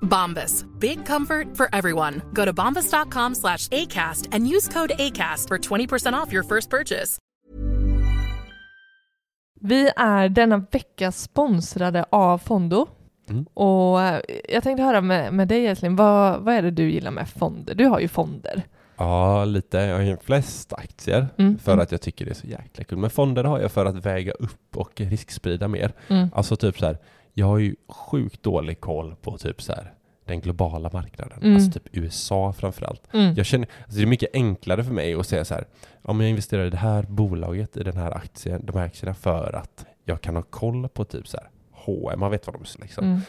Bombas. Big comfort for everyone. Go to bombas.com slash ACAST and use code ACAST for 20% off your first purchase. Vi är denna vecka sponsrade av Fondo. Mm. Och eh, jag tänkte höra med, med dig Älskling, vad, vad är det du gillar med fonder? Du har ju fonder. Ja, lite. Jag har ju flest aktier Mm, för mm. att jag tycker det är så jäkla kul. Men fonder har jag för att väga upp och risksprida mer. Mm. Alltså typ så här, jag har ju sjukt dålig koll på typ så här den globala marknaden. Mm. Alltså typ USA framförallt. Mm. Jag känner, alltså det är mycket enklare för mig att säga så här, om jag investerar i det här bolaget, i den här aktien, de här aktierna för att jag kan ha koll på typ så här H&M, man vet vad de är liksom, Mm.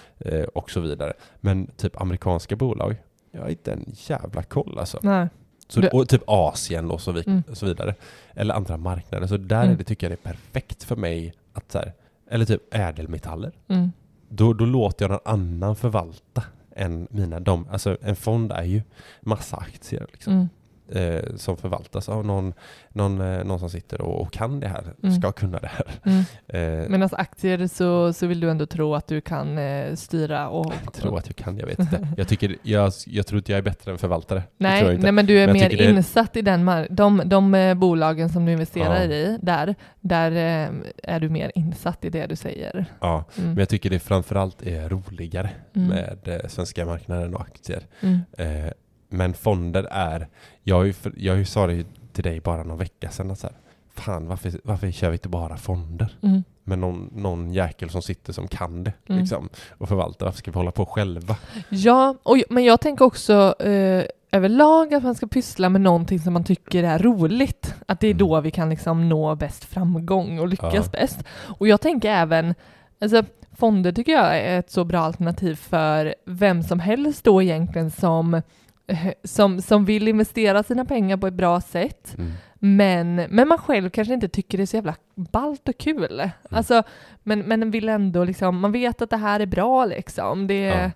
eh, och så vidare. Men typ amerikanska bolag, jag har inte en jävla koll alltså. Nej. Så, Du- och typ Asien och så, vid, Mm. så vidare. Eller andra marknader. Så där Mm. är det, tycker jag det är perfekt för mig att så här, eller typ ädelmetaller. Mm. Då, då låter jag någon annan förvalta än mina. De, alltså en fond är ju massa aktier liksom, Mm. Eh, som förvaltas av någon, någon, eh, någon som sitter och, och kan det här, Mm. ska kunna det här. Mm. Eh, Medan aktier så, så vill du ändå tro att du kan eh, styra och... jag tror att jag kan, jag vet inte. Jag, tycker, jag, jag tror inte jag är bättre än förvaltare. Nej, nej, men du är Men mer är- insatt i den mar- de, de eh, bolagen som du investerar Ja. i, där, där eh, är du mer insatt i det du säger. Ja, Mm. men jag tycker det framförallt är roligare Mm. med svenska marknaden och aktier. Men fonder är, jag jag sa det till dig bara någon vecka sedan att så här, fan varför, varför kör vi inte bara fonder? Mm. Med någon, någon jäkel som sitter som kan det Mm. liksom, och förvaltar, varför ska vi hålla på själva? Ja, och, men jag tänker också eh, överlag att man ska pyssla med någonting som man tycker är roligt. Att det är Mm. då vi kan liksom nå bäst framgång och lyckas Ja. bäst. Och jag tänker även, alltså fonder tycker jag är ett så bra alternativ för vem som helst då egentligen som, som, som vill investera sina pengar på ett bra sätt. Mm. Men, men man själv kanske inte tycker det är så jävla ballt och kul. Mm. Alltså, men, men vill ändå liksom, man vet att det här är bra liksom. Det, Ja.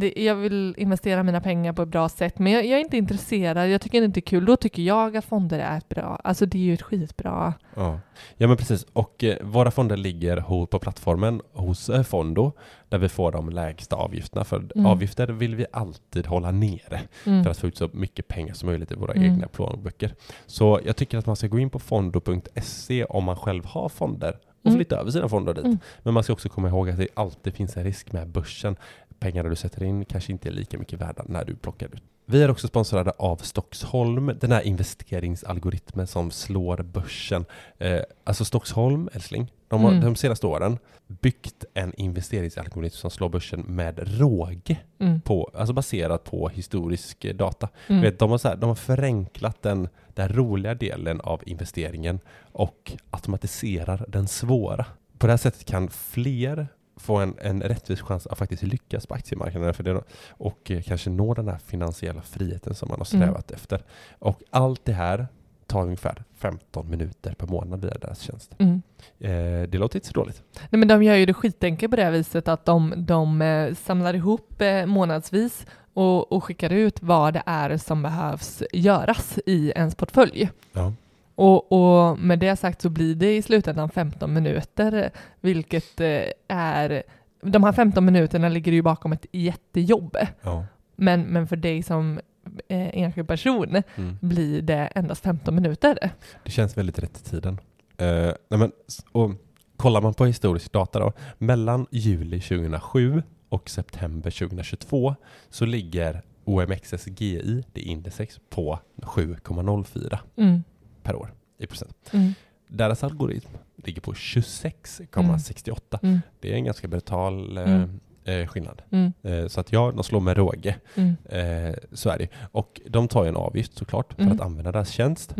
Det, jag vill investera mina pengar på ett bra sätt, men jag, jag är inte intresserad, jag tycker det inte är kul. Då tycker jag att fonder är ett bra, alltså det är ju ett skitbra... Ja. ja, men precis. Och eh, våra fonder ligger på plattformen hos eh, Fondo, där vi får de lägsta avgifterna. För Mm. avgifter vill vi alltid hålla nere. Mm. för att få ut så mycket pengar som möjligt i våra Mm. egna plånböcker. Så jag tycker att man ska gå in på fondo.se om man själv har fonder och Mm. flytta över sina fonder dit. Mm. Men man ska också komma ihåg att det alltid finns en risk med börsen. Pengarna du sätter in kanske inte är lika mycket värda när du plockar ut. Vi är också sponsrade av Stockholm, den här investeringsalgoritmen som slår börsen. Eh, alltså Stockholm, älskling, de har Mm. de senaste åren byggt en investeringsalgoritm som slår börsen med råge, Mm. på, alltså baserat på historisk data. Mm. Vet, de, har så här, de har förenklat den, den roliga delen av investeringen och automatiserar den svåra. På det här sättet kan fler få en, en rättvis chans att faktiskt lyckas på aktiemarknaden för det, och eh, kanske nå den här finansiella friheten som man har Mm. strävat efter. Och allt det här tar ungefär 15 minuter per månad via deras tjänst. Mm. Eh, det låter inte så dåligt. Nej, men de gör ju det skitenkelt på det här viset att de, de eh, samlar ihop eh, månadsvis och, och skickar ut vad det är som behövs göras i ens portfölj. Ja. Och, och med det sagt så blir det i slutändan 15 minuter, vilket eh, är... De här 15 minuterna ligger ju bakom ett jättejobb. Ja. Men, men för dig som eh, enskild person Mm. blir det endast 15 minuter. Det känns väldigt rätt i tiden. Eh, nej men, och kollar man på historisk data då, mellan juli 2007 och september 2022 så ligger OMXSGI, det indexet, på 7,04 Mm. Per år i procent. Mm. Deras algoritm ligger på 26,68. Mm. Det är en ganska brutal eh, Mm. eh, skillnad. Mm. Eh, så att ja, de slår med råge. Mm. Eh, så är det. Och de tar ju en avgift såklart för att använda deras tjänst.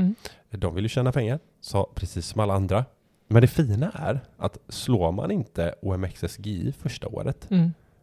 De vill ju tjäna pengar, så precis som alla andra. Men det fina är att slår man inte OMXSGI första året,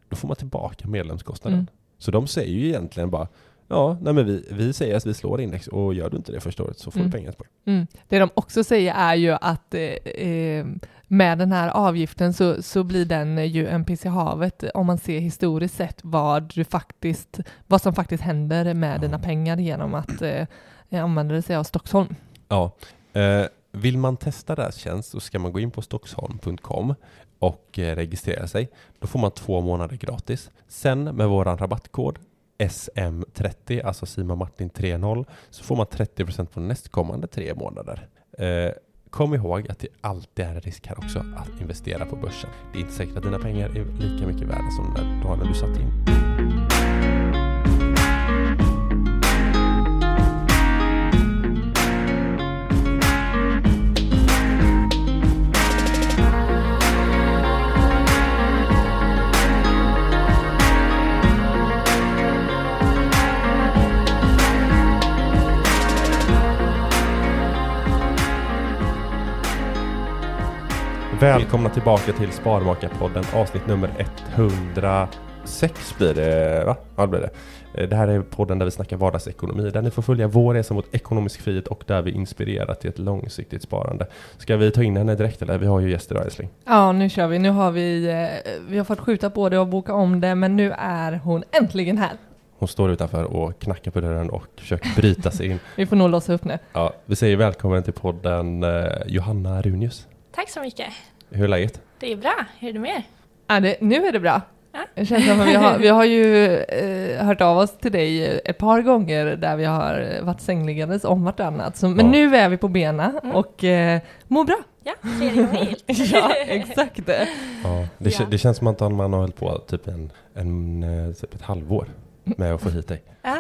då får man tillbaka medlemskostnaden. Så de säger ju egentligen bara Ja, nej men vi, vi säger att vi slår index och gör du inte det första året så får Mm. du pengar tillbaka. Mm. Det de också säger är ju att eh, eh, med den här avgiften så, så blir den ju en piss i havet om man ser historiskt sett vad, du faktiskt, vad som faktiskt händer med Ja. dina pengar genom att eh, använda sig av Stockholm. Ja. Eh, vill man testa deras tjänst så ska man gå in på stockholm.com och eh, registrera sig. Då får man två månader gratis. Sen med våran rabattkod SM30, alltså Simon Martin 30, så får man 30% på nästkommande tre månader. Eh, kom ihåg att det alltid är en risk här också att investera på börsen. Det är inte säkert att dina pengar är lika mycket värda som när, då när du satt in. Välkomna tillbaka till Sparmakarpodden avsnitt nummer 106 blir det va? Ja det blir det. Eh, Det här är podden där vi snackar vardagsekonomi, där ni får följa vår resa mot ekonomisk frihet och där vi inspirerar till ett långsiktigt sparande. Ska vi ta in henne direkt eller? Vi har ju gäster idag älskling. Ja, nu kör vi. Nu har vi, eh, vi har fått skjuta på det och boka om det, men nu är hon äntligen här. Hon står utanför och knackar på dörren och försöker bryta sig in. Vi får nog låsa upp nu. Ja, vi säger välkommen till podden eh, Johanna Runius. Tack så mycket. Hur är läget? Det är bra. Hur är det med er? Ja, det, nu är det bra. Ja. Det känns som att vi har, vi har ju eh, hört av oss till dig ett par gånger där vi har varit sängliggandes om vartannat. Så, men Ja. nu är vi på benen Mm. och eh, mår bra. Ja, tredje gången. Ja, exakt. Ja, det, Ja. det känns som att man har hållit på typ, en, en, eh, typ ett halvår med att få hit dig. Ja.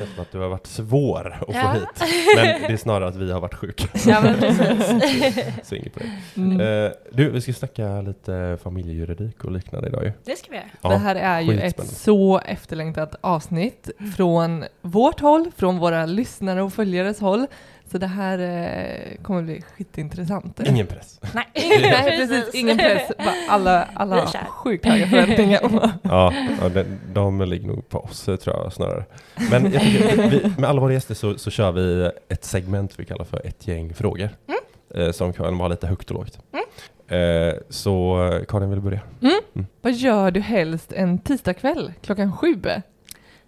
Känns som att du har varit svår att få Ja. hit. Men det är snarare att vi har varit sjuka. ja, men. Så inget på det. Mm. Eh, du, vi ska snacka lite familjejuridik och liknande idag ju. Det ska vi göra. Ja, det här är ju ett så efterlängtat avsnitt från vårt håll, från våra lyssnare och följares håll. Så det här eh, kommer bli skitintressant. Ingen press. Nej, Nej, precis. Ingen press. Bara alla alla har sjukt höga förväntningar. Ja, ja de, de ligger nog på oss eh, tror jag snarare. Men jag tycker, vi, med alla våra gäster så, så kör vi ett segment vi kallar för ett gäng frågor. Eh, som kan vara lite högt och lågt. Eh, så Karin vill börja? Vad gör du helst en tisdagkväll klockan sju?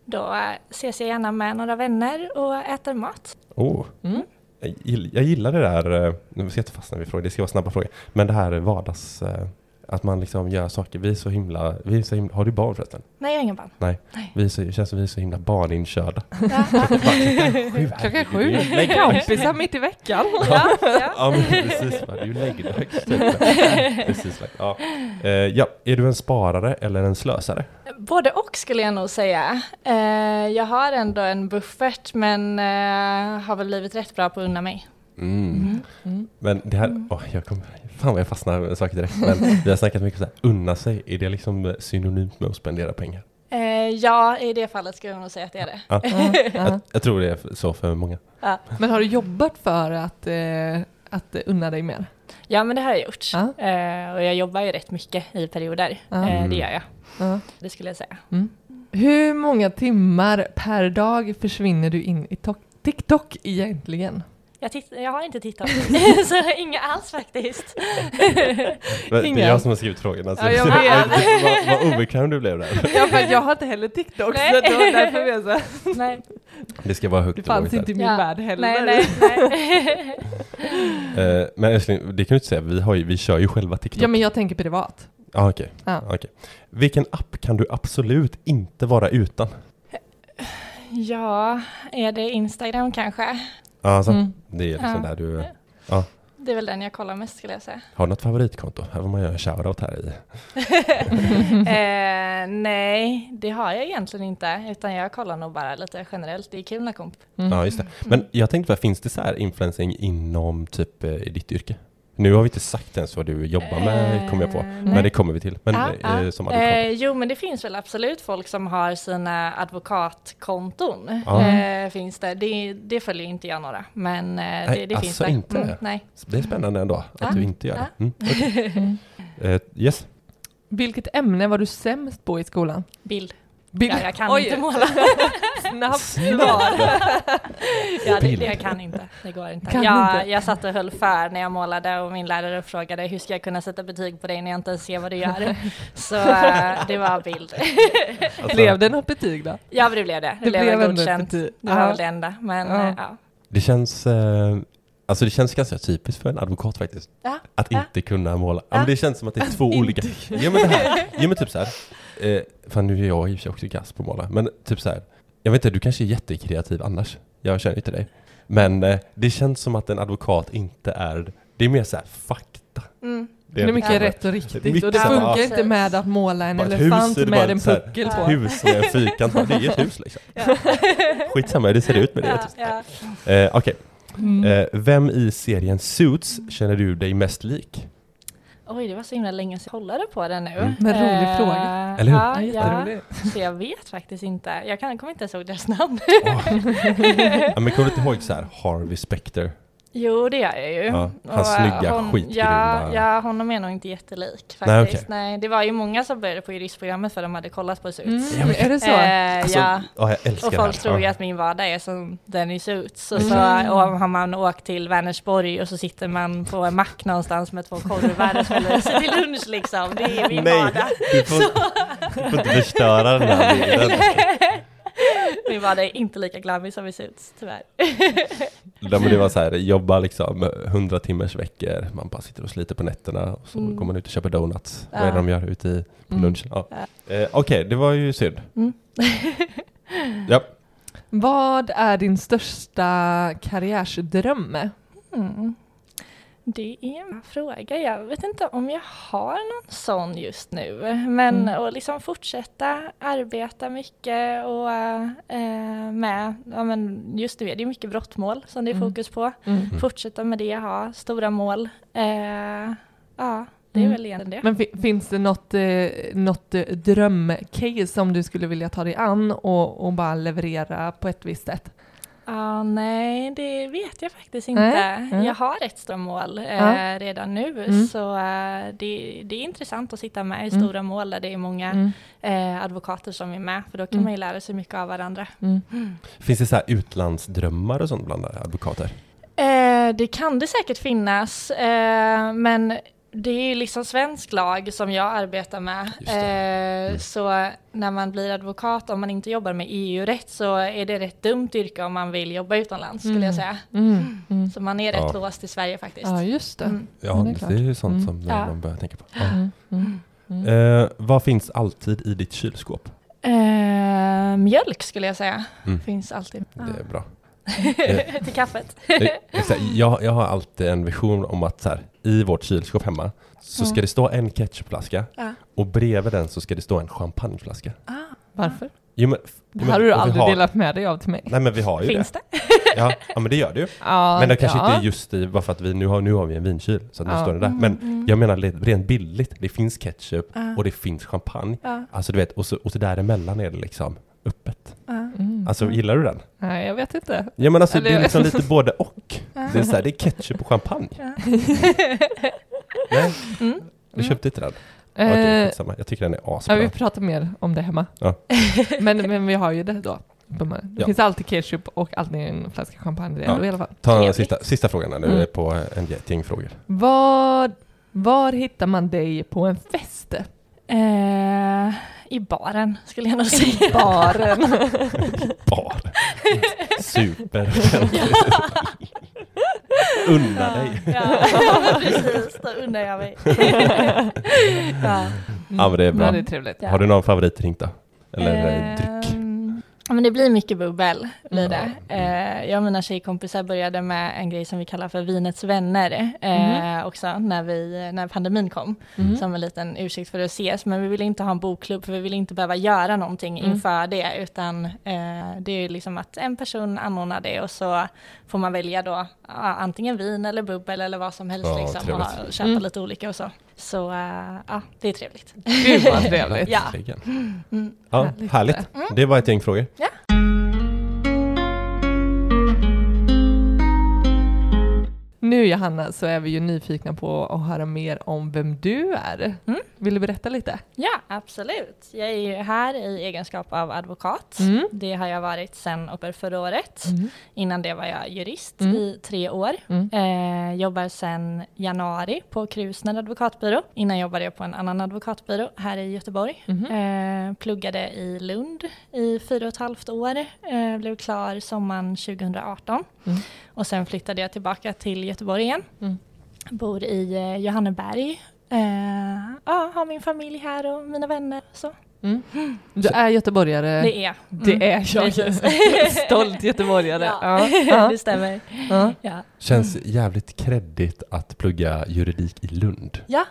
Då eh, ses jag gärna med några vänner och äter mat. Oh. Mm. Jag, gill- jag gillar det där, eh, nu ska jag inte fastna vid frågor, det ska vara snabba frågor. Men det här vardags, eh, att man liksom gör saker, vi är så himla, vi är så himla har du barn förresten? Nej, jag har ingen barn. Vi är så, det känns som vi är så himla barninkörda. Ja, Klockan sju? Kompisar mitt i veckan. ja, ja. Ja men precis, det är ju läggdags. Precis, ja. Ja, är du en sparare eller en slösare? Både och skulle jag nog säga. Eh, jag har ändå en buffert men eh, har väl blivit rätt bra på att unna mig. Mm. Mm. Men det här, åh, jag kom, fan vad jag fastnar med saker direkt. Men vi har snackat mycket om så här, unna sig, är det liksom synonymt med att spendera pengar? Eh, ja, i det fallet skulle jag nog säga att det är det. Ja, ja. Jag, jag tror det är så för många. Ja, Men har du jobbat för att, eh, att unna dig mer? ja men det har jag gjort. Ja. Eh, och jag jobbar ju rätt mycket i perioder. Ja. Eh, det gör jag. Ja. Det skulle jag säga. Hur många timmar per dag försvinner du in i to- TikTok egentligen? Jag, titt- jag har inte TikTok, så inga alls faktiskt. Det är jag som har skrivit frågorna. så- Ja, jag vet. vad, vad obekväm du blev där. Ja, för jag har inte heller TikTok, Nej. så det var därför jag så Nej, Det ska vara högt det fanns inte i min Ja. värld heller. nej, nej. nej. Eh, Men älskling, det kan du inte säga. Vi, har ju, vi kör ju själva TikTok. Ja, men jag tänker privat. Ah, okej. Ja. okej. Vilken app kan du absolut inte vara utan? Ja, är det Instagram kanske? Ja, Alltså, Mm. Det är liksom Ja. där du... Det är väl den jag kollar mest skulle jag säga. Har du något favoritkonto? Här får man göra en shoutout här i. eh, nej, det har jag egentligen inte, utan jag kollar nog bara lite generellt. Det är kul när komp. Mm. Ja, just det. Men jag tänkte, finns det så här influencing inom typ eh, i ditt yrke? Nu har vi inte sagt ens vad du jobbar med, kommer jag på. Eh, Men nej. det kommer vi till. Men Ja, eh, ja. som advokat. Eh, jo, men det finns väl absolut folk som har sina advokatkonton. Ja. Eh, finns det. det. Det följer inte jag några, men eh, Nej, det, det finns alltså det. inte det? nej. Det är spännande ändå att Ja. du inte gör det. Mm. okej. Eh, yes. Vilket ämne var du sämst på i skolan? Bild. Bild. Ja, jag kan Oj, inte måla. Snabbt svar. ja, det, det jag kan inte. Det går inte. Kan jag, inte. jag satt och höll för när jag målade och min lärare frågade hur ska jag kunna sätta betyg på dig när jag inte ens ser vad du gör. Så eh, det var bild. Alltså, Blev det något betyg då? Ja, det blev det. Det, Det blev godkänt. Det var väl det enda. Men Ja. eh, ja. Det känns, eh, alltså det känns ganska typiskt för en advokat faktiskt. Ja, Att ja. inte kunna måla. Ja, Ja. men det känns som att det är två olika. Ja men det här, ja men typ så här. Eh, fan nu är jag i och för sig också gass på att måla. Men typ så här. Jag vet inte, du kanske är jättekreativ annars. Jag känner inte dig. Men eh, det känns som att en advokat inte är, det är mer så här fakta. Mm. Det är mycket Ja. rätt och riktigt Mycket och det funkar ja. inte med att måla en Bara elefant hus är det med en puckel på. Hus med en fyrkant, det är ett hus liksom. Ja. Skitsamma hur det ser ut med det. Ja, ja. Eh, Okej, Mm. eh, vem i serien Suits känner du dig mest lik? Oj, det var så himla länge sedan jag kollade på den nu. Mm. Men rolig Eh, fråga. Eller hur? Ja, Ja, ja, jätterolig. så jag vet faktiskt inte. Jag kan, kommer inte ens ihåg deras namn. Ja, men kommer du inte ihåg så här Harvey Specter? Jo, det gör jag ju. Ja, hans Och, snygga, hon, skitgrymma- Ja, ja, honom är nog inte jättelik faktiskt. Nej, Nej, okej. det var ju många som började på juristprogrammet för de hade kollat på Suits. Mm. Ja, men- Är det så? Eh, Alltså, ja. ja, jag älskar Och det folk tror ju att min vardag är som den i Suits. Och Mm. så och har man åkt till Vänersborg och så sitter man på en mack någonstans med två korvar och smäller sig till lunch liksom. Det är min Nej, vardag. du får, du får inte förstöra den här bilden. Min vardag är inte lika glammig som i Suits, tyvärr. Ja, men det var så här, jobba liksom 100 timmars veckor, man bara sitter och sliter på nätterna och så Mm. går man ut och köper donuts. Vad är Ja. det de gör ute i, på Mm. lunchen? Ja. Ja. Eh, Okej, det var ju synd. Mm. Ja. Vad är din största karriärsdröm? Mm. Det är en fråga. Jag vet inte om jag har någon sån just nu. Men Mm. att liksom fortsätta arbeta mycket och eh, med, ja men just nu är det mycket brottmål som det är Mm. fokus på. Mm. Fortsätta med det, ha stora mål. Eh, ja, det är Mm. väl egentligen det. Men fi- finns det något, eh, något eh, drömcase som du skulle vilja ta dig an och, och bara leverera på ett visst sätt? Ja, nej, det vet jag faktiskt inte. Nej. Jag har ett stora mål eh, Ja. redan nu, Mm. så eh, det, det är intressant att sitta med i Mm. stora mål där det är många Mm. eh, advokater som är med, för då kan Mm. man ju lära sig mycket av varandra. Mm. Finns det så här utlandsdrömmar och sånt bland advokater? Eh, det kan det säkert finnas, eh, men det är ju liksom svensk lag som jag arbetar med. Det. Eh, Mm. Så när man blir advokat, om man inte jobbar med EU-rätt, så är det rätt dumt yrke om man vill jobba utomlands, skulle jag Mm. säga. Mm. Mm. Så man är rätt Ja. låst i Sverige faktiskt. Ja, just det. Mm. Ja, det det är är, klart. ju sånt som Ja. man börjar tänka på. Ja. Mm. Mm. Mm. Eh, vad finns alltid i ditt kylskåp? Eh, mjölk skulle jag säga. Mm. Finns alltid. Ja. Det är bra. Till kaffet. Jag, jag har alltid en vision om att så här, i vårt kylskåp hemma så ska Mm. det stå en ketchupflaska Ja. och bredvid den så ska det stå en champagneflaska. Ah, Varför? Jo, men, Det men- hade du aldrig har, delat med dig av till mig. Nej men vi har ju finns det. det? Ja, ja men det gör det ju. Ja, Men det kanske ja. inte är just i, bara för att vi nu har, nu har vi en vinkyl så att nu står det där. Men Mm. jag menar rent bildligt, det finns ketchup och det finns champagne. Alltså du vet, och så, och så däremellan är det liksom öppet. ja. Mm. Alltså gillar du den? Nej, jag vet inte. Ja men alltså Eller- det är liksom lite både och. Ja. Det är, så här, det är ketchup och champagne. Ja. Nej, Mm. du köpte inte den? Okej, Eh, skitsamma. Jag tycker den är ja, asbra. vi pratar mer om det hemma. Ja. men, men vi har ju det då. Det Ja. finns alltid ketchup och alltid en flaska champagne Ja. i alla fall. Ta den Trevligt. sista, sista frågan nu Mm. på en gäng frågor. Var, var hittar man dig på en fest? Eh, I baren skulle jag nog säga. Baren. Bar. Super. Unna dig. Ja, precis. Då undrar jag mig. ja. Ja men det är bra. Ja, det är trevligt. Har du någon favoritdrink då? Eller eh, dryck? Men det blir mycket bubbel. Blir Mm. det. Eh, jag och mina tjejkompisar började med en grej som vi kallar för vinets vänner eh, också när, vi, när pandemin kom. Mhm. Som en liten ursäkt för att ses. Men vi ville inte ha en bokklubb för vi ville inte behöva göra någonting Mm. inför det. Utan eh, det är liksom att en person anordnar det och så får man välja då antingen vin eller bubbel eller vad som helst. Ja, liksom, och köpa Mm. lite olika och så. Så eh, ja, det är trevligt. Gud vad trevligt. Ja. Mm. Ja, Härligt. härligt. Det var ett gäng frågor. Nu Johanna så är vi ju nyfikna på att höra mer om vem du är. Mm. Vill du berätta lite? Ja, absolut. Jag är ju här i egenskap av advokat. Mm. Det har jag varit sedan oktober förra året. Mm. Innan det var jag jurist Mm. i tre år. Mm. Eh, jobbar sedan januari på Krusner advokatbyrå. Innan jobbade jag på en annan advokatbyrå här i Göteborg. Mhm. Eh, pluggade i Lund i fyra och ett halvt år. Eh, blev klar sommaren 2018. Och sen flyttade jag tillbaka till Göteborg igen. Mm. Bor i eh, Johanneberg. Eh, ja, har min familj här och mina vänner. Så. Mm. Du är göteborgare. Det är Det Mm. är jag. Stolt göteborgare. Ja, Ja. Det stämmer. Ja. Ja. Känns jävligt kreddigt att plugga juridik i Lund. ja.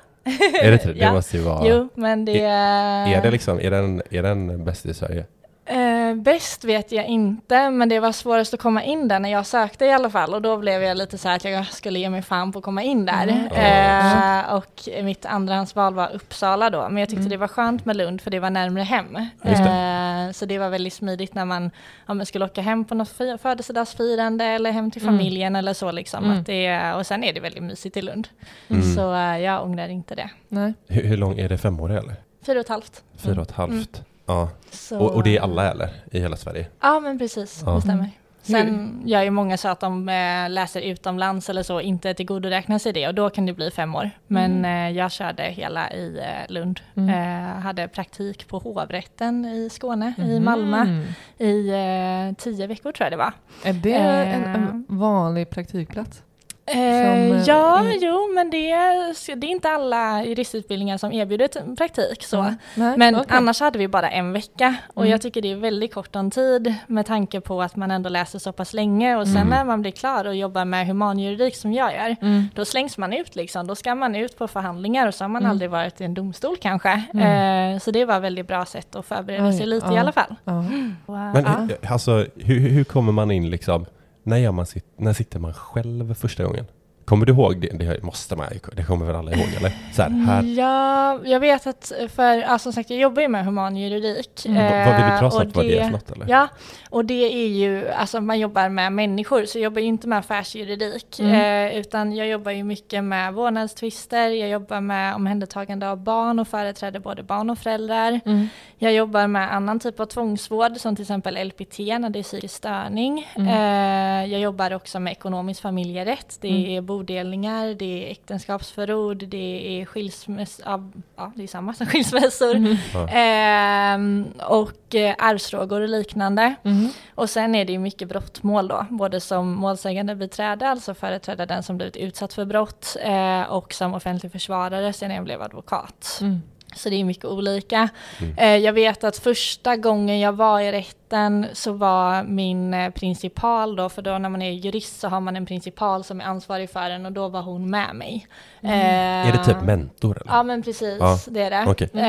Är det det? Det Ja. måste ju vara... Jo, men det Är det liksom, är den, är den bäst i Sverige? Eh, bäst vet jag inte, men det var svårast att komma in där när jag sökte i alla fall. Och då blev jag lite så här att jag skulle ge mig fan på att komma in där. Mm. Eh, och mitt andrahandsval var Uppsala då. Men jag tyckte Mm. det var skönt med Lund för det var närmre hem. Just Eh, så det var väldigt smidigt när man, om man skulle åka hem på något fi- födelsedagsfirande eller hem till Mm. familjen eller så liksom. Mm. Att det, och sen är det väldigt mysigt i Lund. Mm. Så eh, jag ångrar inte det. Nej. Hur, hur lång är det? Femårig eller? Fyra och ett halvt. Fyra och ett halvt? Ja. Så, Och, och det är alla eller? I hela Sverige? Ja, men precis. Ja. Det stämmer. Sen gör ju många så att de eh, läser utomlands eller så, inte tillgodoräknar sig det och då kan det bli fem år. Men eh, jag körde hela i eh, Lund. Mm. Eh, hade praktik på hovrätten i Skåne, i Mhm. Malmö, i eh, tio veckor tror jag det var. Är det Eh. en, en vanlig praktikplats? Eh, Som, ja, eh, jo, men det, är- det är inte alla juristutbildningar som erbjuder praktik. Så. Mm. Nej, Men okej. annars hade vi bara en vecka och Mm. jag tycker det är väldigt kort om tid med tanke på att man ändå läser så pass länge och sen Mm. när man blir klar och jobbar med humanjuridik som jag gör, Mm. då slängs man ut liksom. Då ska man ut på förhandlingar och så har man Mm. aldrig varit i en domstol kanske. Mm. Eh, så det var ett väldigt bra sätt att förbereda Oj, sig lite ja. i alla fall. Ja. Och, eh, Men ja. hur- alltså, hur, hur kommer man in liksom? När, gör man sitt, när sitter man själv första gången? Kommer du ihåg det? Det måste man Det kommer väl alla ihåg eller? Så här, här. Ja, jag vet att för, ja, som sagt jag jobbar ju med humanjuridik. Mm. Vad- vad vill du eh, dra snabbt vad det är för något eller? Ja, och det är ju, alltså man jobbar med människor, så jag jobbar ju inte med affärsjuridik, Mm. eh, utan jag jobbar ju mycket med vårdnadstvister, jag jobbar med omhändertagande av barn och företräder både barn och föräldrar. Mm. Jag jobbar med annan typ av tvångsvård, som till exempel LPT när det är psykisk störning. Mm. Eh, jag jobbar också med ekonomisk familjerätt, det Mm. Bodelningar, det är äktenskapsförord, det är skilsmäss, ja, det är samma som skilsmässor. Mm. Ehm, och eh, arvsfrågor och liknande. Mm. Och sen är det ju mycket brottmål då, både som målsägande beträde, alltså företräda den som blivit utsatt för brott, eh, och som offentlig försvarare sen jag blev advokat. Mm. Så det är mycket olika. Mm. Eh, jag vet att första gången jag var i rätten så var min eh, principal då, för då när man är jurist så har man en principal som är ansvarig för en och då var hon med mig. Eh, Är det typ mentor eller? Ja men precis, Ja, det är det. okej.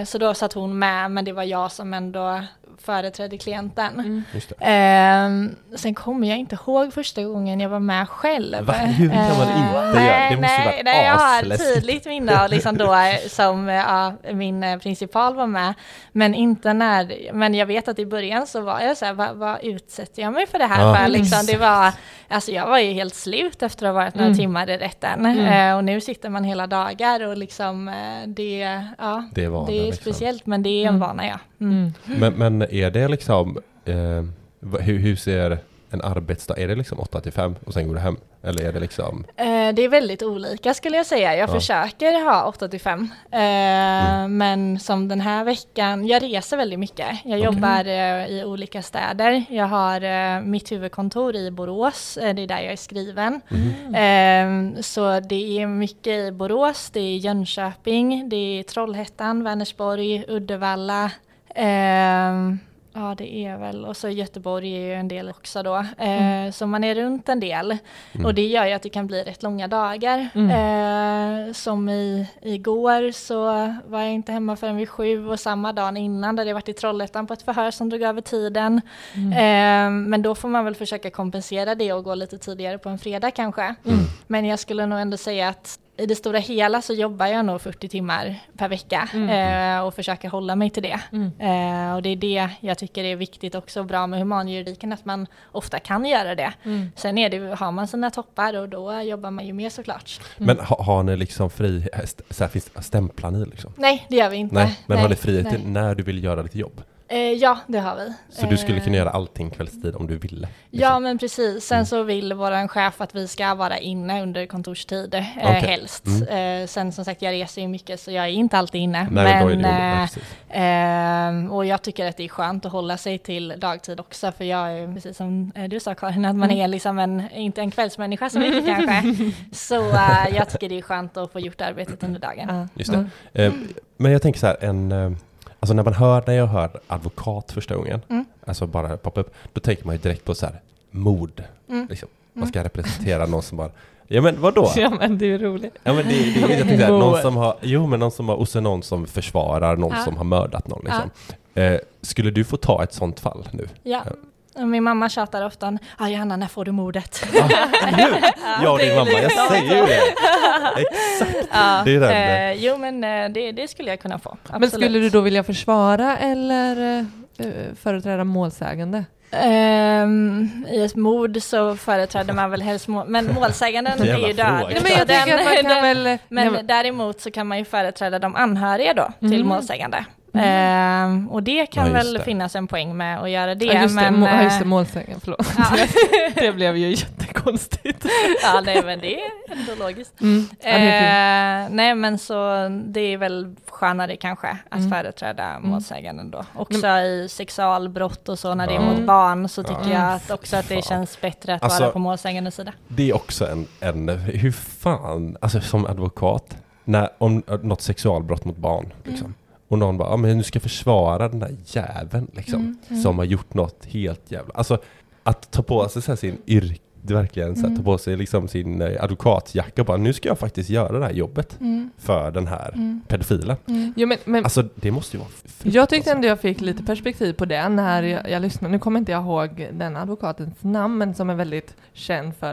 Eh, så då satt hon med, men det var jag som ändå företrädde klienten. Mm. Just det. Ehm, sen kommer jag inte ihåg första gången jag var med själv. Va? Hur kan man Eh, inte göra? nej, Det måste nej, varit nej, jag har tydligt minne av liksom då eh, som eh, ja, min eh, principal var med. Men inte när, men jag vet att i början så var jag så här, vad, vad utsätter jag mig för det här Ja, för? Liksom, det exakt. var, alltså jag var ju helt slut efter att ha varit några Mm. timmar i rätten. Mm. Eh, och nu sitter man hela dagar och liksom eh, det, ja, Det är vana det är liksom. speciellt men det är en Mm. vana ja. Mm. Mm. Men, men är det liksom, eh, Hur, hur ser en arbetsdag, är det liksom 8 till 5 och sen går du hem? Eller är det liksom, Eh, det är väldigt olika skulle jag säga. Jag Ja. försöker ha 8 till 5. Eh, Mm. Men som den här veckan, jag reser väldigt mycket. Jag Okej. jobbar eh, i olika städer. Jag har eh, mitt huvudkontor i Borås, eh, det är där jag är skriven. Mhm. Eh, så det är mycket i Borås, det är Jönköping, det är Trollhättan, Vänersborg, Uddevalla. ehm, Ja, det är väl. Och så Göteborg är ju en del också då. Eh, Så man är runt en del. Mm. Och det gör ju att det kan bli rätt långa dagar. Eh, som i, igår så var jag inte hemma förrän vid sju och samma dagen innan där jag varit i Trollhättan på ett förhör som drog över tiden. Eh, men då får man väl försöka kompensera det och gå lite tidigare på en fredag kanske. Mm. Men jag skulle nog ändå säga att i det stora hela så jobbar jag nog 40 timmar per vecka eh, och försöker hålla mig till det. Eh, och det är det jag tycker är viktigt också bra med humanjuridiken, att man ofta kan göra det. Sen är det, har man sina toppar och då jobbar man ju mer såklart. men ha, har ni liksom fri, så här, finns stämplar ni liksom? Nej, det gör vi inte. Nej, men har ni frihet nej. när du vill göra ditt jobb? Eh, ja, det har vi. Så du skulle Eh, kunna göra allting kvällstid om du ville? Ja, liksom? men precis. Sen Mm. så vill vår chef att vi ska vara inne under kontorstid, eh, Okej. helst. Mm. Eh, sen som sagt, jag reser ju mycket så jag är inte alltid inne. Nej, men då är det men. Ja, eh. Ehm, och jag tycker att det är skönt att hålla sig till dagtid också, för jag är precis som eh, du sa Karin, att man är liksom en, inte en kvällsmänniska så mycket kanske. Så eh, jag tycker det är skönt att få gjort arbetet under dagen. Just det. Eh, men jag tänker så här, en, eh, alltså när man hör, när jag hör advokat första gången, Mm. alltså bara poppa upp, då tänker man ju direkt på så här, mord. Mm. Liksom. Man ska representera någon som bara, ja men vadå? Ja men det är ju roligt. Ja men det, det, jag tänkte någon som har, jo men någon som har, och så någon som försvarar någon Ja. som har mördat någon liksom. Eh, skulle du få ta ett sånt fall nu? Ja. Min mamma tjatar ofta, ja Johanna när får du mordet? Nu! Jag och din mamma, jag säger ju det! Exakt! Ja, Det är den. eh, jo men eh, det, det skulle jag kunna få. Men absolut. skulle du då vilja försvara eller eh, företräda målsägande? Ehm, I ett mord så företräder man väl helst mål, men målsäganden är ju död. Nej, men jag Den- tänker att man kan den- väl... Men däremot så kan man ju företräda de anhöriga då till Mm. Ehm, och det kan Ja, väl det. finnas en poäng med att göra det. Ja, just det, men, ja, just det eh, målsägande, förlåt. ja. det blev ju jättekonstigt. ja, nej men det är ändå logiskt. Mm. Eh, nej men så det är väl skönare kanske att Mm. företräda målsäganden då. Också i sexualbrott och så när det är mot barn så tycker Ja. jag att också att det känns bättre att Alltså- vara på målsägandens sida. Det är också en, en, hur fan, alltså som advokat, när, om något sexualbrott mot barn, liksom. Och någon bara, ja men du ska försvara den där jäveln liksom, som har gjort något helt jävla, alltså att ta på sig så här sin yrke, verkligen så här, ta på sig liksom sin eh, advokatjacka och bara, nu ska jag faktiskt göra det här jobbet för den här pedofilen. Jo, men, men Alltså det måste ju vara jag tyckte ändå jag fick lite perspektiv på det när jag, jag lyssnade. Nu kommer inte jag ihåg den advokatens namn, men som är väldigt känd för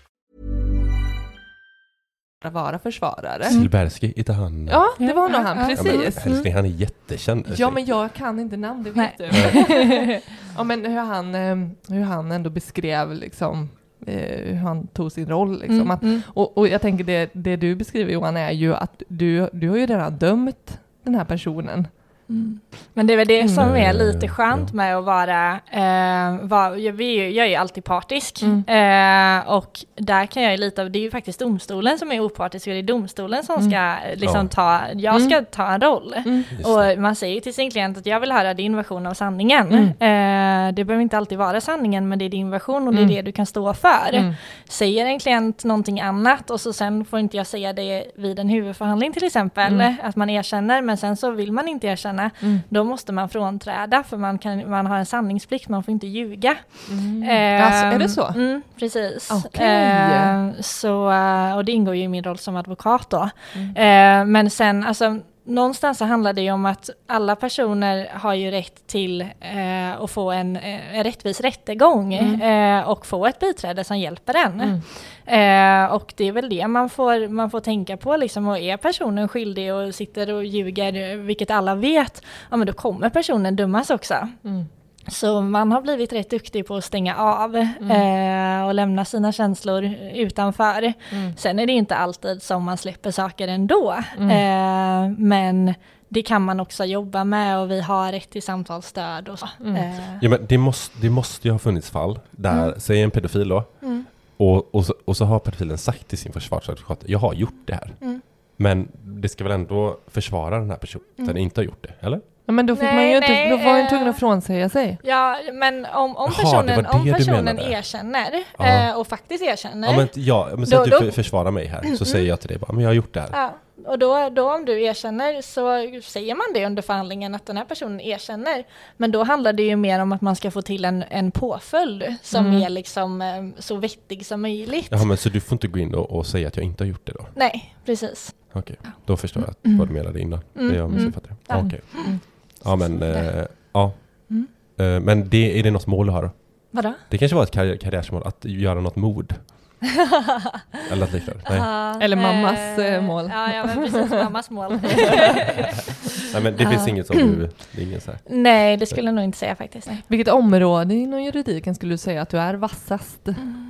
Vara försvarare. Silbersky, inte han? Ja, det var nog han, ja, Ja, men, precis. älskling, han är jättekänd. Ja, men jag kan inte namn, det vet du. ja, men hur han, eh, hur han ändå beskrev liksom eh, hur han tog sin roll. Liksom. Mm, Att, mm. och, och jag tänker det, det du beskriver Johan är ju att du, du har ju redan dömt den här personen Men det är väl det som är Mm. lite skönt med att vara, eh, var, jag, är jag är ju alltid partisk. Mm. Eh, och där kan jag ju lite av, det är ju faktiskt domstolen som är opartisk och det är domstolen som ska eh, liksom Ja. ta, jag ska ta en roll. Och man säger ju till sin klient att jag vill höra din version av sanningen. Mm. Eh, det behöver inte alltid vara sanningen men det är din version och det är Mm. det du kan stå för. Mm. Säger en klient någonting annat och så sen får inte jag säga det vid en huvudförhandling till exempel, Mm. att man erkänner men sen så vill man inte erkänna, Mm. då måste man frånträda för man, kan, man har en sanningsplikt, man får inte ljuga. Mm. Alltså, är det så? Mm, precis. Okej. Eh, så, eh, och det ingår ju i min roll som advokat då. Eh, men sen, alltså, någonstans så handlar det ju om att alla personer har ju rätt till eh, att få en, eh, en rättvis rättegång eh, och få ett biträde som hjälper en. Mm. Eh, och det är väl det man får, man får tänka på liksom, och är personen skyldig och sitter och ljuger, vilket alla vet, ja men då kommer personen dömas också. Mm. Så man har blivit rätt duktig på att stänga av eh, och lämna sina känslor utanför. Mm. Sen är det inte alltid som man släpper saker ändå. Mm. Eh, men det kan man också jobba med och vi har rätt till samtalsstöd och så. Mm. Eh, Ja, men det, måste, det måste ju ha funnits fall där, Mm. säg en pedofil då, mm, och, och, så, och så har pedofilen sagt till sin försvarsadvokat, jag har gjort det här. mm. Men det ska väl ändå försvara den här personen Mm. inte har gjort det, eller? Ja, men då fick Nej, man ju inte, nej, då var man ju eh, tvungen att frånsäga sig. Ja, men om, om Jaha, det var personen, det om personen erkänner Ja. eh, och faktiskt erkänner, Ja men, ja, men säg Då- att då- du för- försvarar mig här, så Mm. säger jag till dig bara, men jag har gjort det här. Ja, och då, då om du erkänner så säger man det under förhandlingen att den här personen erkänner. Men då handlar det ju mer om att man ska få till en, en påföljd som Mm. är liksom eh, så vettig som möjligt. Jaha, men så du får inte gå in och, och säga att jag inte har gjort det då? Nej, precis. Okej, då förstår jag Mm. vad du menade innan. Mm, Det jag mm. missuppfattade. Ja. Ja. Okej. Mm. Ja men, eh, ja. Mm. Eh, men det, är det något mål du har då? Vadå? Det kanske var ett karriär, karriärsmål, att göra något mord? Eller något liknande? Nej. Eller mammas, eh, mål. Ja, ja men precis, mammas mål. Nej men det finns inget som du, det är ingen så här. Nej, det skulle jag nog inte säga faktiskt. Nej. Vilket område inom juridiken skulle du säga att du är vassast?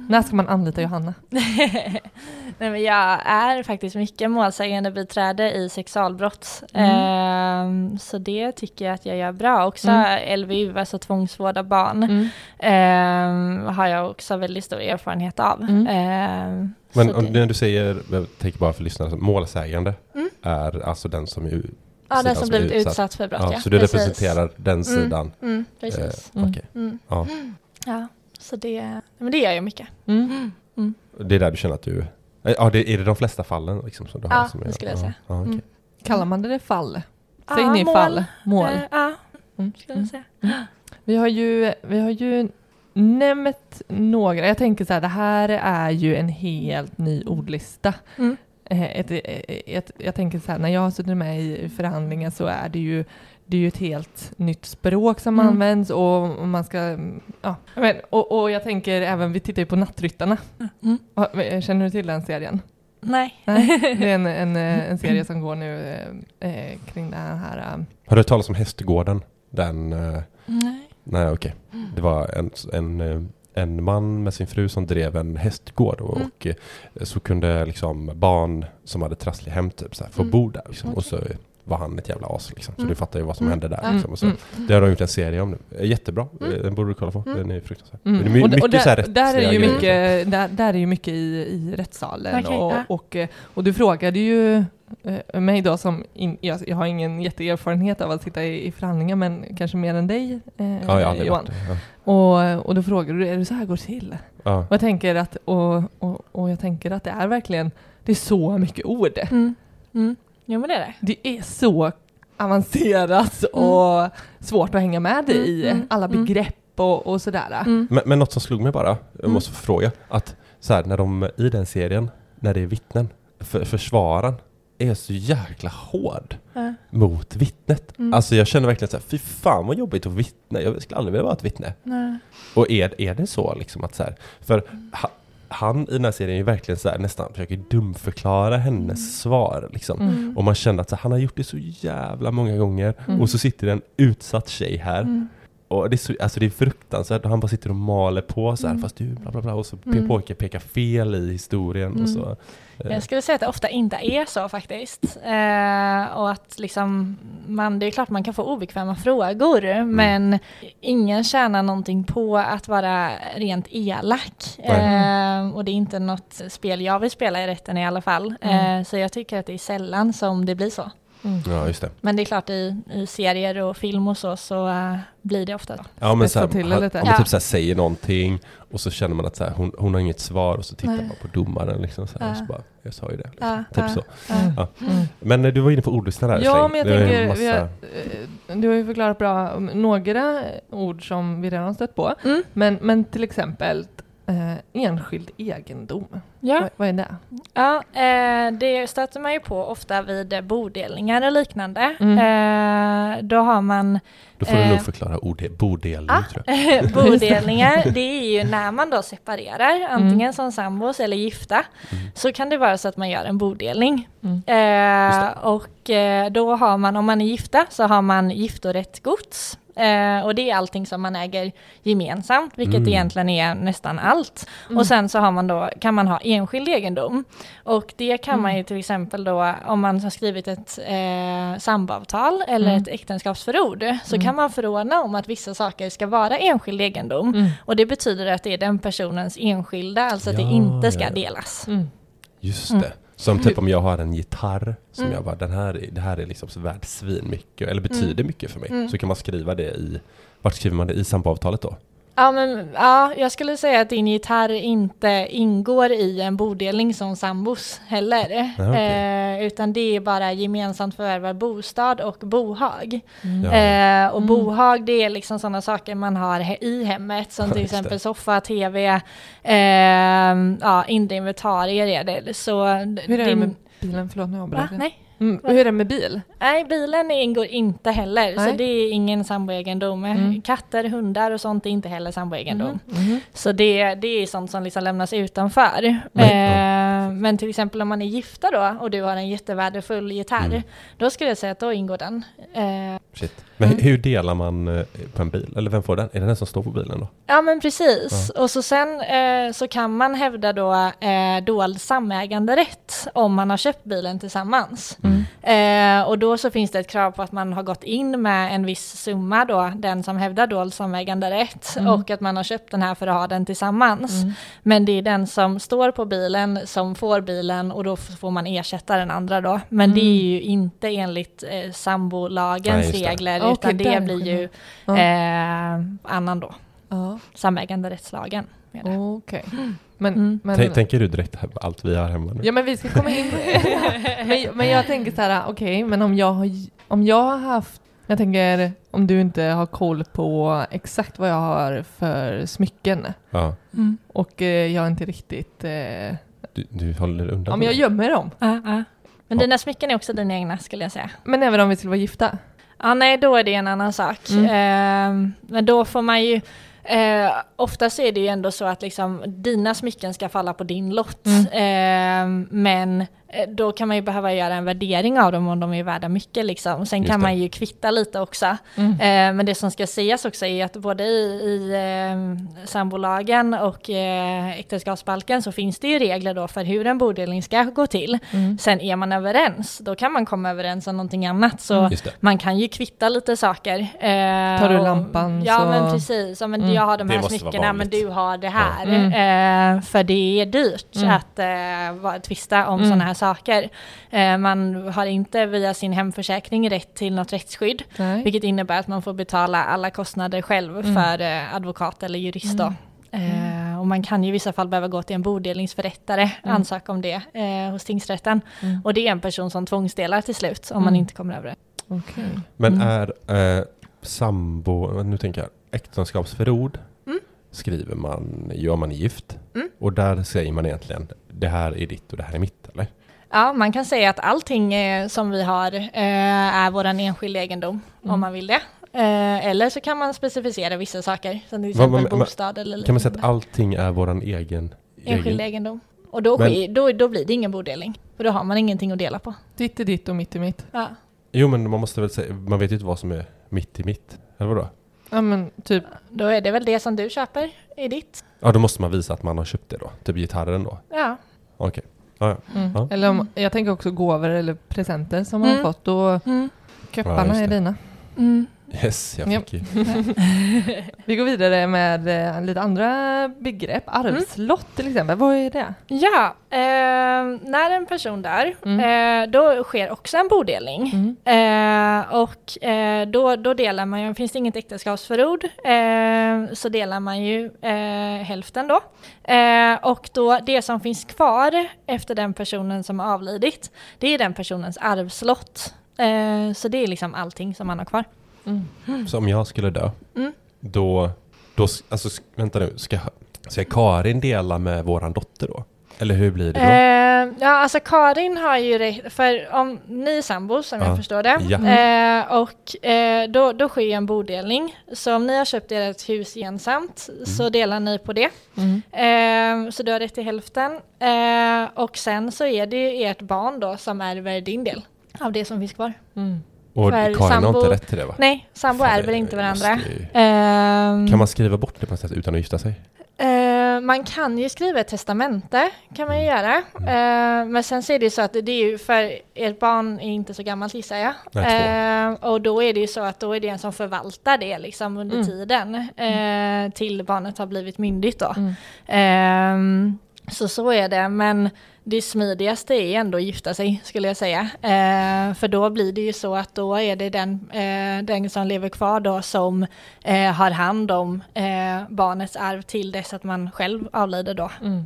När ska man anlita Johanna? Nej, men jag är faktiskt mycket målsägande biträde i sexualbrott. Mm. Ehm, så det tycker jag att jag gör bra. Också Mm. LVU, alltså tvångsvård av barn, Mm. ehm, har jag också väldigt stor erfarenhet av. Mm. Ehm, Men så om, det- när du säger, jag tänker bara för lyssnare, målsägande Mm. är alltså den som är ja, den som blivit utsatt för brott, Ja, ja. så du precis. representerar den sidan? Mm, precis. Eh, Okej, Mm. ja. Ja, så det, men det gör jag mycket. Mm. Det är där du känner att du... eh, Ja, det, är det de flesta fallen liksom som du har? Ja, som det skulle jag ja, säga. Ja. Mm. Kallar man det fall? Säger Ja, ni mål. fall? Mål? Eh, ja, Mm. skulle jag säga. Vi har ju, vi har ju nämnt några, jag tänker så här, det här är ju en helt ny ordlista. Mm. Eh, Ett, ett, ett, jag tänker så här, när jag har suttit med i förhandlingar så är det ju det är ju ett helt nytt språk som Mm. används och och man ska, ja, men, och, och jag tänker även, vi tittar ju på Nattryttarna. Mm. Ja, Känner du till den serien? Nej. Nej, det är en, en, eh, en serie som går nu eh, eh, kring den här eh, Har du hört talas om Hästgården? Den... eh, Nej. Nej, okej. Det var en, en, en man med sin fru som drev en hästgård och, Mm. och eh, så kunde liksom barn som hade trasslig hem typ, så här, få Mm. bo där. Liksom. Okej. Och så var han ett jävla as. Liksom. Så Mm. du fattar ju vad som Mm. hände där. Ja. Liksom. Och så. Mm. Det har de gjort en serie om nu. Eh, Jättebra. Mm. Eh, Den borde du kolla på. Mm. Den är fruktansvärd. Mm. Det är my- och, d- och mycket så här där, där är ju mycket, där, där är ju mycket i, i rättssalen Okej, och, och, och du frågade ju mig då som, in, jag, jag har ingen jätteerfarenhet av att sitta i, i förhandlingar men kanske mer än dig eh, Ja, jag Johan. det. Ja. Och, och då frågade du, är det så här går till? Ja. Och jag tänker att, och, och, och jag tänker att det är verkligen, det är så mycket ord. Mm. Mm. Jo men det är det. Det är så avancerat och svårt att hänga med Mm, i, mm, alla mm. begrepp och, och sådär. Mm. Men, men något som slog mig bara, jag Mm. måste fråga, att så här, när de i den serien, när det är vittnen, för, försvararen är så jäkla hård Ja. mot vittnet. Mm. Alltså jag känner verkligen så här, fy fan vad jobbigt att vittna, jag skulle aldrig vilja vara ett vittne. Nej. Och är, är det så liksom att så här, för ha, han i den här serien är ju verkligen så här, nästan försöker dumförklara hennes Mm. svar liksom. Mm. Och man känner att så här, han har gjort det så jävla många gånger Mm. och så sitter en utsatt tjej här Mm. Och det är, så, alltså det är fruktansvärt. Han bara sitter och maler på så här, Mm. fast du bla bla bla. Och så Mm. pojken pekar fel i historien. Mm. Och så, eh, Jag skulle säga att det ofta inte är så faktiskt. Eh, och att liksom, man, det är klart man kan få obekväma frågor, Mm. men ingen tjänar någonting på att vara rent elak. Eh, och det är inte något spel jag vill spela i rätten i alla fall. Mm. Eh, så jag tycker att det är sällan som det blir så. Ja, just det. Men det är klart i, i serier och film och så, så eh, blir det ofta. Ja men Spetsa så här, till han, lite. om man Ja. typ så här säger någonting och så känner man att så här, hon, hon har inget svar och så tittar Nej. man på domaren liksom så här, och så bara, jag sa ju det. Liksom. Ja, Typ ja, så. ja. Ja. Mm. Men eh, du var inne på ordlyssnare här Ja, Släng. men jag Det tänker, massa- har, eh, du har ju förklarat bra några ord som vi redan har stött på, Mm. men, men till exempel eh, enskild egendom. Ja. Vad, vad är det? Ja, eh, det stöter man ju på ofta vid eh, bodelningar och liknande. Mm. Eh, då har man Då får du eh, nog förklara ord, bodelning Ah. tror jag. bodelningar. Det är ju när man då separerar, antingen Mm. som sambos eller gifta, Mm. så kan det vara så att man gör en bodelning. Mm. Eh, och eh, då har man, om man är gifta, så har man giftorätt gods. Eh, och det är allting som man äger gemensamt, vilket Mm. egentligen är nästan allt. Mm. Och sen så har man då, kan man ha enskild egendom. Och det kan man Mm. ju till exempel då, om man har skrivit ett eh, samboavtal eller Mm. ett äktenskapsförord, så Mm. kan man förordna om att vissa saker ska vara enskild egendom. Mm. Och det betyder att det är den personens enskilda, alltså att det Ja, inte ska ja, ja. delas. Mm. Just Mm. det. Som typ om jag har en gitarr som Mm. jag bara, den här, är- det här är liksom så värd svin mycket eller betyder mycket för mig. Mm. Så kan man skriva det i, vart skriver man det? I samboavtalet då? Ja, men ja, jag skulle säga att din gitarr inte ingår i en bodelning som sambos heller. Ja, okej. eh, utan det är bara gemensamt förvärvad bostad och bohag. Mm. Ja. Eh, och Mm. bohag det är liksom sådana saker man har he- i hemmet som till exempel soffa, tv, eh, ja, inre inventarier är det. Så Hur är det din- med bilen? Förlåt, nu avbröt jag. Nej. Mm. Hur är det med bil? Nej, bilen ingår inte heller, Nej. så det är ingen samboegendom. Mm. Katter, hundar och sånt är inte heller samboegendom. Mhm. Så det, det är sånt som liksom lämnas utanför. Men- Eh, men till exempel om man är gifta då och du har en jättevärdefull gitarr, Mm. då skulle jag säga att då ingår den. Eh, Shit. Men Mm. hu- hur delar man eh, på en bil? Eller vem får den? Är det den som står på bilen då? ja men precis. Och så sen eh, så kan man hävda då eh, dold samäganderätt om man har köpt bilen tillsammans. Mm. Eh, och då så finns det ett krav på att man har gått in med en viss summa då, den som hävdar dold samäganderätt, Mm. och att man har köpt den här för att ha den tillsammans. Mm. Men det är den som står på bilen som får bilen och då får man ersätta den andra då. Men det är ju inte enligt eh, sambolagens Nej, regler Utan det blir ju Ja. eh, annan då, Ja, samäganderättslagen. okej. Men, Mm. men, Tän- Tänker du direkt allt vi har hemma nu? ja, men vi ska komma in men, men jag tänker så här, okej, men om jag, har, om jag har haft, jag tänker om du inte har koll på exakt vad jag har för smycken Ja. Mm. och eh, jag är inte riktigt, eh, Du, du håller undan? ja men jag gömmer dem. Ja, ja. Men Ja. dina smycken är också dina egna skulle jag säga. Men även om vi skulle vara gifta. Ja, nej, då är det en annan sak. Mm. Eh, men då får man ju, eh, oftast är det ju ändå så att liksom, dina smycken ska falla på din lott. Mm. Eh, men då kan man ju behöva göra en värdering av dem om de är värda mycket. Liksom. Sen Just kan det. man ju kvitta lite också. Mm. Eh, men det som ska sägas också är att både i, i eh, sambolagen och eh, äktenskapsbalken så finns det ju regler då för hur en bodelning ska gå till. Mm. Sen är man överens, då kan man komma överens om någonting annat. Så det. man kan ju kvitta lite saker. Eh, Tar du och- lampan Ja så- men precis, ja, men Mm. jag har de här smyckena men du har det här. Mm. Eh, för det är dyrt Mm. att eh, tvista om Mm. sådana här saker. Eh, man har inte via sin hemförsäkring rätt till något rättsskydd. Nej. Vilket innebär att man får betala alla kostnader själv Mm. för eh, advokat eller jurist då. Eh, och man kan ju i vissa fall behöva gå till en bodelningsförrättare, Mm. ansöka om det eh, hos tingsrätten. Mm. Och det är en person som tvångsdelar till slut om man Mm. inte kommer över det. Okej. Men Mm. är eh, sambo, nu tänker jag, äktenskapsförord Mm. skriver man ju om man är gift. Mm. Och där säger man egentligen, det här är ditt och det här är mitt? Ja, man kan säga att allting eh, som vi har eh, är vår enskilda egendom Mm. om man vill det. Eh, eller så kan man specificera vissa saker, som till exempel men- men- bostad eller Kan man säga att allting är våran egen? Enskild egendom. Och då, Men- då, då blir det ingen bodelning, för då har man ingenting att dela på. Ditt är ditt och mitt är mitt. Ja. Jo men man måste väl säga, man vet ju inte vad som är mitt i mitt. Eller vadå? Ja men typ, Då är det väl det som du köper i ditt. Ja, då måste man visa att man har köpt det då. Typ gitarren då. Ja. Okej. Ja, ja. mm. Ja. eller om, jag tänker också gåvor eller presenter som man Mm. har fått. Då Mm. Köpparna är dina. Mm. Yes, jag fick ju. Vi går vidare med eh, lite andra begrepp. Arvslott till exempel, vad är det? Ja, eh, när en person dör, Mm. eh, då sker också en bodelning. Mm. Eh, och eh, då, då delar man ju, finns det inget äktenskapsförord, eh, så delar man ju eh, hälften då. Eh, och då det som finns kvar efter den personen som har avlidit, det är den personens arvslott. Eh, så det är liksom allting som man har kvar. Mm. Så om jag skulle dö, Mm. då, då, alltså vänta nu, ska, ska Karin dela med våran dotter då? Eller hur blir det då? Eh, ja, alltså Karin har ju rätt, för om ni är sambos som Ja. jag förstår det, Ja. eh, och eh, då, då sker en bodelning. Så om ni har köpt ert hus gemensamt så delar ni på det. Mm. Eh, så du har rätt till hälften. Eh, och sen så är det ju ert barn då som ärver din del av det som finns kvar. Mm. Och för Karin har sambo- inte rätt till det va? Nej, sambo ärver inte varandra. ju- Ehm, Kan man skriva bort det på något sätt utan att gifta sig? Eh, man kan ju skriva ett testamente, kan man ju göra. Eh, men sen så är det ju så att det är ju för ert barn är inte så gammalt gissar jag. Nej, Eh, och då är det ju så att då är det en som förvaltar det liksom under Mm. tiden eh, till barnet har blivit myndigt då. Mm. Ehm, så så är det, men det smidigaste är ändå att gifta sig skulle jag säga. Eh, för då blir det ju så att då är det den, eh, den som lever kvar då som eh, har hand om eh, barnets arv till dess att man själv avlider då. Mm.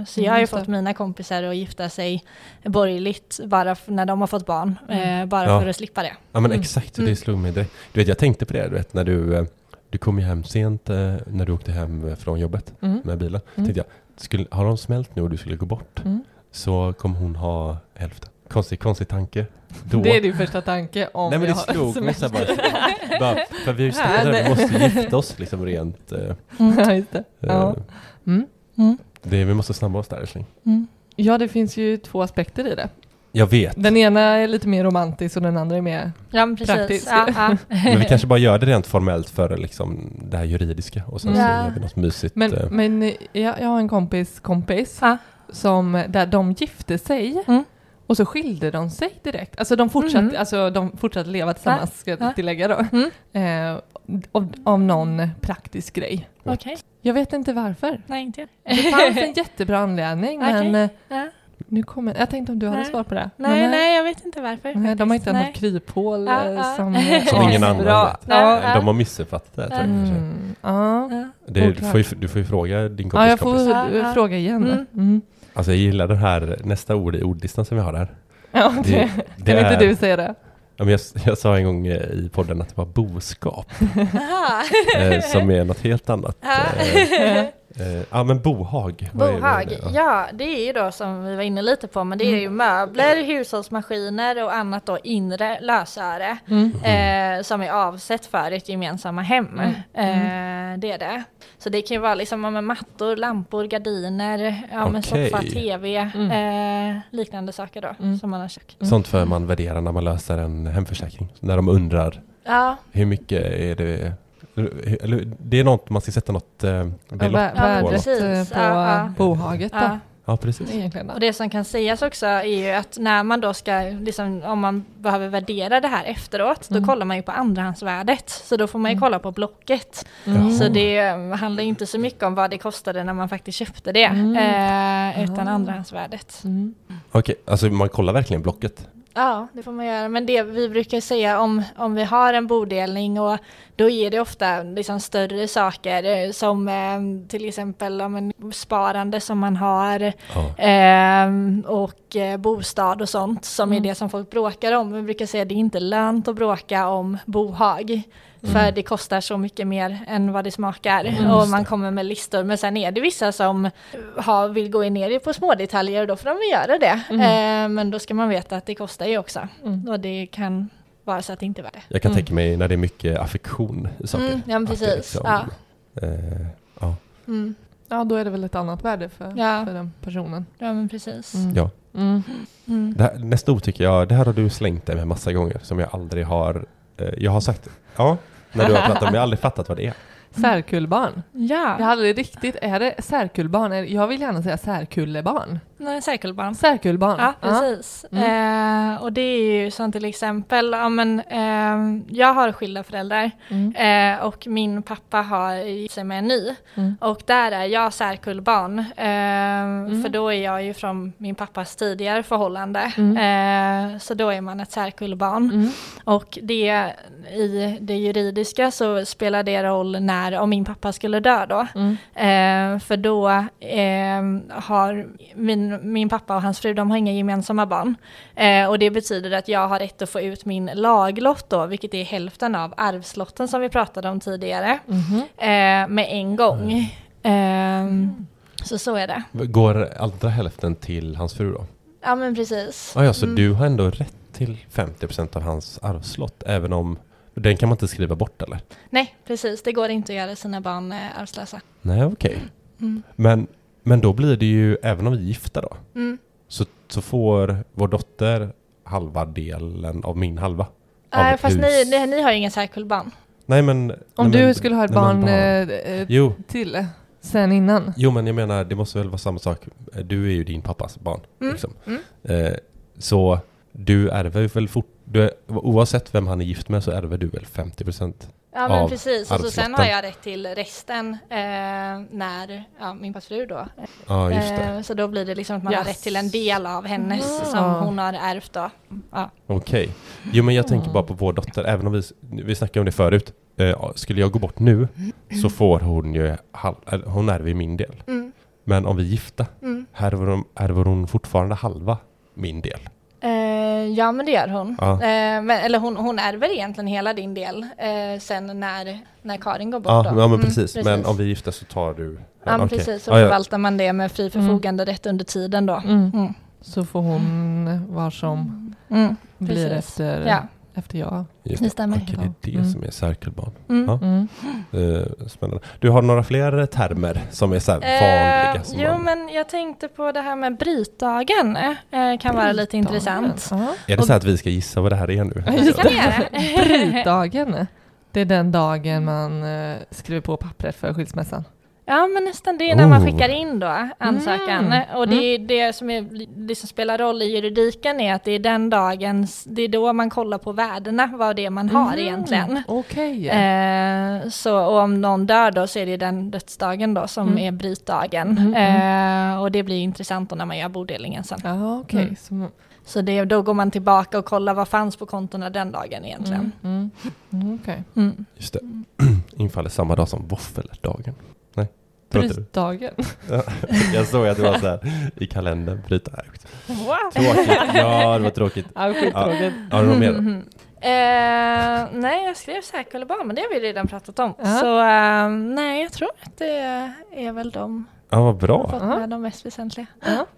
Eh, så jag har ju det. fått mina kompisar att gifta sig borgerligt bara när de har fått barn, eh, bara Ja. för att slippa det. Ja men Mm. exakt, Mm. det slog mig direkt. Du vet jag tänkte på det, du vet när du, du kom ju hem sent när du åkte hem från jobbet Mm. med bilen. Mm. Tänkte jag, skulle, har de smält nu och du skulle gå bort Mm. Så kommer hon ha hälften. Konstig, konstig tanke. Då. Det är din första tanke om Nej men det slog mig bara, bara, för vi har ju vi måste gifta oss liksom rent. eh, ja, just det. Ja. eh, Mm. det, vi måste snabba oss där älskling. ja, det finns ju två aspekter i det. Jag vet, Den ena är lite mer romantisk och den andra är mer... Ja men precis. Praktisk. Ja, ja. men vi kanske bara gör det rent formellt för liksom det här juridiska och sen så Ja. gör vi något mysigt. Men, eh, men eh, jag, jag har en kompis kompis Ja. Som, där de gifte sig Mm. och så skilde de sig direkt. Alltså de fortsatte, Mm. alltså, de fortsatte leva tillsammans, ska Ja. jag tillägga då. Mm. Eh, av, av någon praktisk grej. Okej, Jag vet inte varför. nej inte jag. Det fanns en jättebra anledning Okej. men eh, Ja. nu kommer, jag tänkte om du hade Nej. svar på det. Nej, Men, nej, jag vet inte varför. nej, de har inte Nej. något kryphål Ja, eh, ja. som, Som ingen annan Bra. vet. Ja. De har missuppfattat det. Mm, ja. Det, du, får ju, du får ju fråga din kompis ja, jag får kompis. Eh, fråga igen. Mm. Mm. Alltså jag gillar den här nästa ord i ordlistan som vi har där. Ja, det, Det- det kan är- inte du säga det? Ja, men jag, jag sa en gång eh, i podden att det var boskap, eh, som är något helt annat. Ja. Eh, ja men bohag. är det? Bohag, ja det är ju då som vi var inne lite på, men det är ju möbler, hushållsmaskiner och annat då inre lösöre Mm. eh, som är avsett för ett gemensamma hem. Eh, det är det. Så det kan ju vara liksom ja, men mattor, lampor, gardiner, ja, men Okej. soffa, tv, eh, liknande saker då Mm. som man har köpt. Sånt för man värderar när man löser en hemförsäkring. När de undrar Ja, hur mycket är det eller, det är något man ska sätta något eh, belopp Ja, på. Värdet precis. eh, på Ja, ja. bohaget då, ja. Ja precis. egentligen. Då. Och det som kan sägas också är ju att när man då ska, liksom, om man behöver värdera det här efteråt, Mm. då kollar man ju på andrahandsvärdet. Så då får man ju Mm. kolla på blocket. Mm. Så det eh, handlar ju inte så mycket om vad det kostade när man faktiskt köpte det, Mm. eh, utan Ah. andrahandsvärdet. Mm. Okej, alltså man kollar verkligen blocket. Ja, det får man göra. Men det vi brukar säga om, om vi har en bodelning och då är det ofta liksom större saker eh, som eh, till exempel om en sparande som man har Ja. Ehm, och eh, bostad och sånt som Mm. är det som folk bråkar om. Vi brukar säga att det är inte lönt att bråka om bohag. För Mm. det kostar så mycket mer än vad det smakar. Mm. och man kommer med listor. Men sen är det vissa som har, vill gå ner på små detaljer och då får de göra det. Mm. Ehm, men då ska man veta att det kostar ju också. Mm. Och det kan vara så att det inte var det. Jag kan Mm. tänka mig när det är mycket affektion i saker. Mm, ja, men Att det precis. liksom, Ja. eh, ja. Mm. Ja, då är det väl ett annat värde för, Ja. för den personen. ja, men precis. Mm. Ja. Mm. Mm. Det här, nästa ord tycker jag, det här har du slängt dig med massa gånger som jag aldrig har, eh, jag har sagt, ja, när du har pratat om, jag har aldrig fattat vad det är. Särkullbarn. Ja, Jag hade riktigt, är det särkullbarn? Jag vill gärna säga särkullebarn. Nej, särkullbarn. Särkullbarn. Ja, precis. Eh, och det är ju som till exempel, ja, men, eh, jag har skilda föräldrar Mm. eh, och min pappa har gift sig med en ny. Mm. Och där är jag särkullbarn. Eh, Mm. För då är jag ju från min pappas tidigare förhållande. Mm. Eh, så då är man ett särkullbarn. Mm. Och det, i det juridiska så spelar det roll när, om min pappa skulle dö då. Mm. Eh, för då eh, har min, min pappa och hans fru, de har inga gemensamma barn. Eh, och det betyder att jag har rätt att få ut min laglott då, vilket är hälften av arvslotten som vi pratade om tidigare, Mhm. eh, med en gång. Eh, så så är det. Går andra hälften till hans fru då? Ja men precis. Ah, ja, så Mm. du har ändå rätt till 50% av hans arvslott, även om den kan man inte skriva bort eller? Nej, precis. Det går inte att göra sina barn eh, arvslösa. Nej, okej. Mm. Men, men då blir det ju, även om vi är gifta då, Mm. så, så får vår dotter halva delen av min halva. av Nej, ett fast ni, ni, ni har ju ingen särkullbarn. Nej men... Om nej, du men- skulle ha ett barn bara- eh, eh, till sen innan. jo, men jag menar det måste väl vara samma sak. Du är ju din pappas barn. Mm. Liksom. Mm. Eh, så du ärver väl fort... Du är, oavsett vem han är gift med så ärver du väl 50%? Ja men av precis, och så sen har jag rätt till resten eh, när ja, min fru då. Ja, just det. Eh, så då blir det liksom att man har Yes. rätt till en del av hennes Ah. som hon har ärvt då. Ja. Okej. Jo men jag tänker bara på vår dotter, även om vi, vi snackade om det förut. Eh, skulle jag gå bort nu så får hon ju, halv, eller hon ärver min del. Mm. Men om vi är gifta, Mm. ärver hon, ärver hon fortfarande halva min del? Eh, ja men det gör hon. Ja. Eh, men, eller hon, hon ärver egentligen hela din del eh, sen när, när Karin går bort Ja, då. ja men Mm, precis. Men om vi är gifta så tar du... Ja, men okej. precis, så Ja, ja. förvaltar man det med fri förfogande rätt under tiden då. Mm. Mm. Så får hon var som Mm. blir Precis. efter, Ja. Efter jag. Just det stämmer. Okej, det är det Mm. som är särkullbarn. Mm. Ja. Mm. Eh, spännande. Du har några fler termer som är så här vanliga? Eh, Som jo, man, men jag tänkte på det här med brytdagen. Eh, kan vara lite intressant. Ja. är det så att vi ska gissa vad det här är nu? Det kan vi göra. Brytdagen. Det är den dagen man skriver på pappret för skilsmässan. Ja, men nästan det är när man Oh. skickar in då ansökan. Mm. Och det, är det som är, det som spelar roll i juridiken är att det är den dagen, det är då man kollar på värdena, vad det är man har Mhm. egentligen. Okej. Eh, så, och om någon dör då så är det den dödsdagen då som Mm. är brytdagen. Mm, mm. Eh, och det blir intressant då när man gör bodelningen sen. Okej. Mm. Så- Så det, då går man tillbaka och kollar vad fanns på kontona den dagen egentligen. Mm, mm. Mm, okej. Mm. Just det. Infaller samma dag som våffeldagen. Nej, det var inte du. Brytdagen. Ja, jag såg att det var så här i kalendern. Bryta. Nej, Wow. Tråkigt. Ja, det var tråkigt. Ja, skittråkigt. Har du något mer? då? Mhm. Eh, nej, jag skrev särkullbarn, men det har vi redan pratat om. Ja. Så eh, nej, jag tror att det är väl de Ja, vad bra. fått Ja. med de mest väsentliga.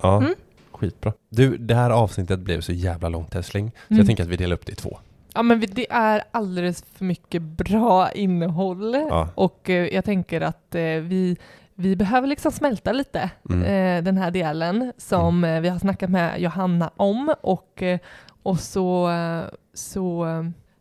Ja, Mm. skitbra. Du, det här avsnittet blev så jävla långt älskling. Så Mm. jag tänker att vi delar upp det i två. Ja, men det är alldeles för mycket bra innehåll. Ja. Och eh, jag tänker att eh, vi, vi behöver liksom smälta lite Mm. eh, den här delen som eh, vi har snackat med Johanna om. Och, eh, och så, eh, så,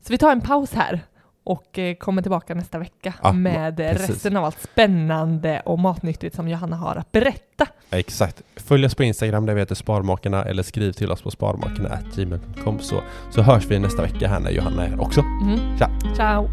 så vi tar en paus här och kommer tillbaka nästa vecka Ja, med precis. resten av allt spännande och matnyttigt som Johanna har att berätta. Exakt. Följ oss på Instagram där vi heter Sparmakarna eller skriv till oss på sparmakarna.gmail.com så, så hörs vi nästa vecka här när Johanna är här också. Mm. Tja! Ciao!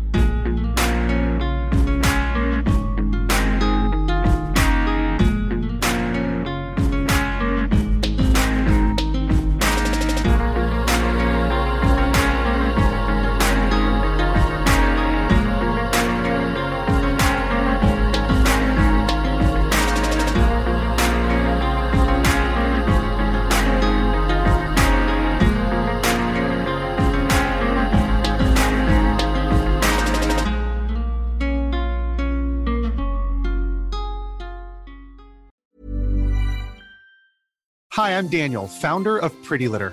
I'm Daniel, founder of Pretty Litter.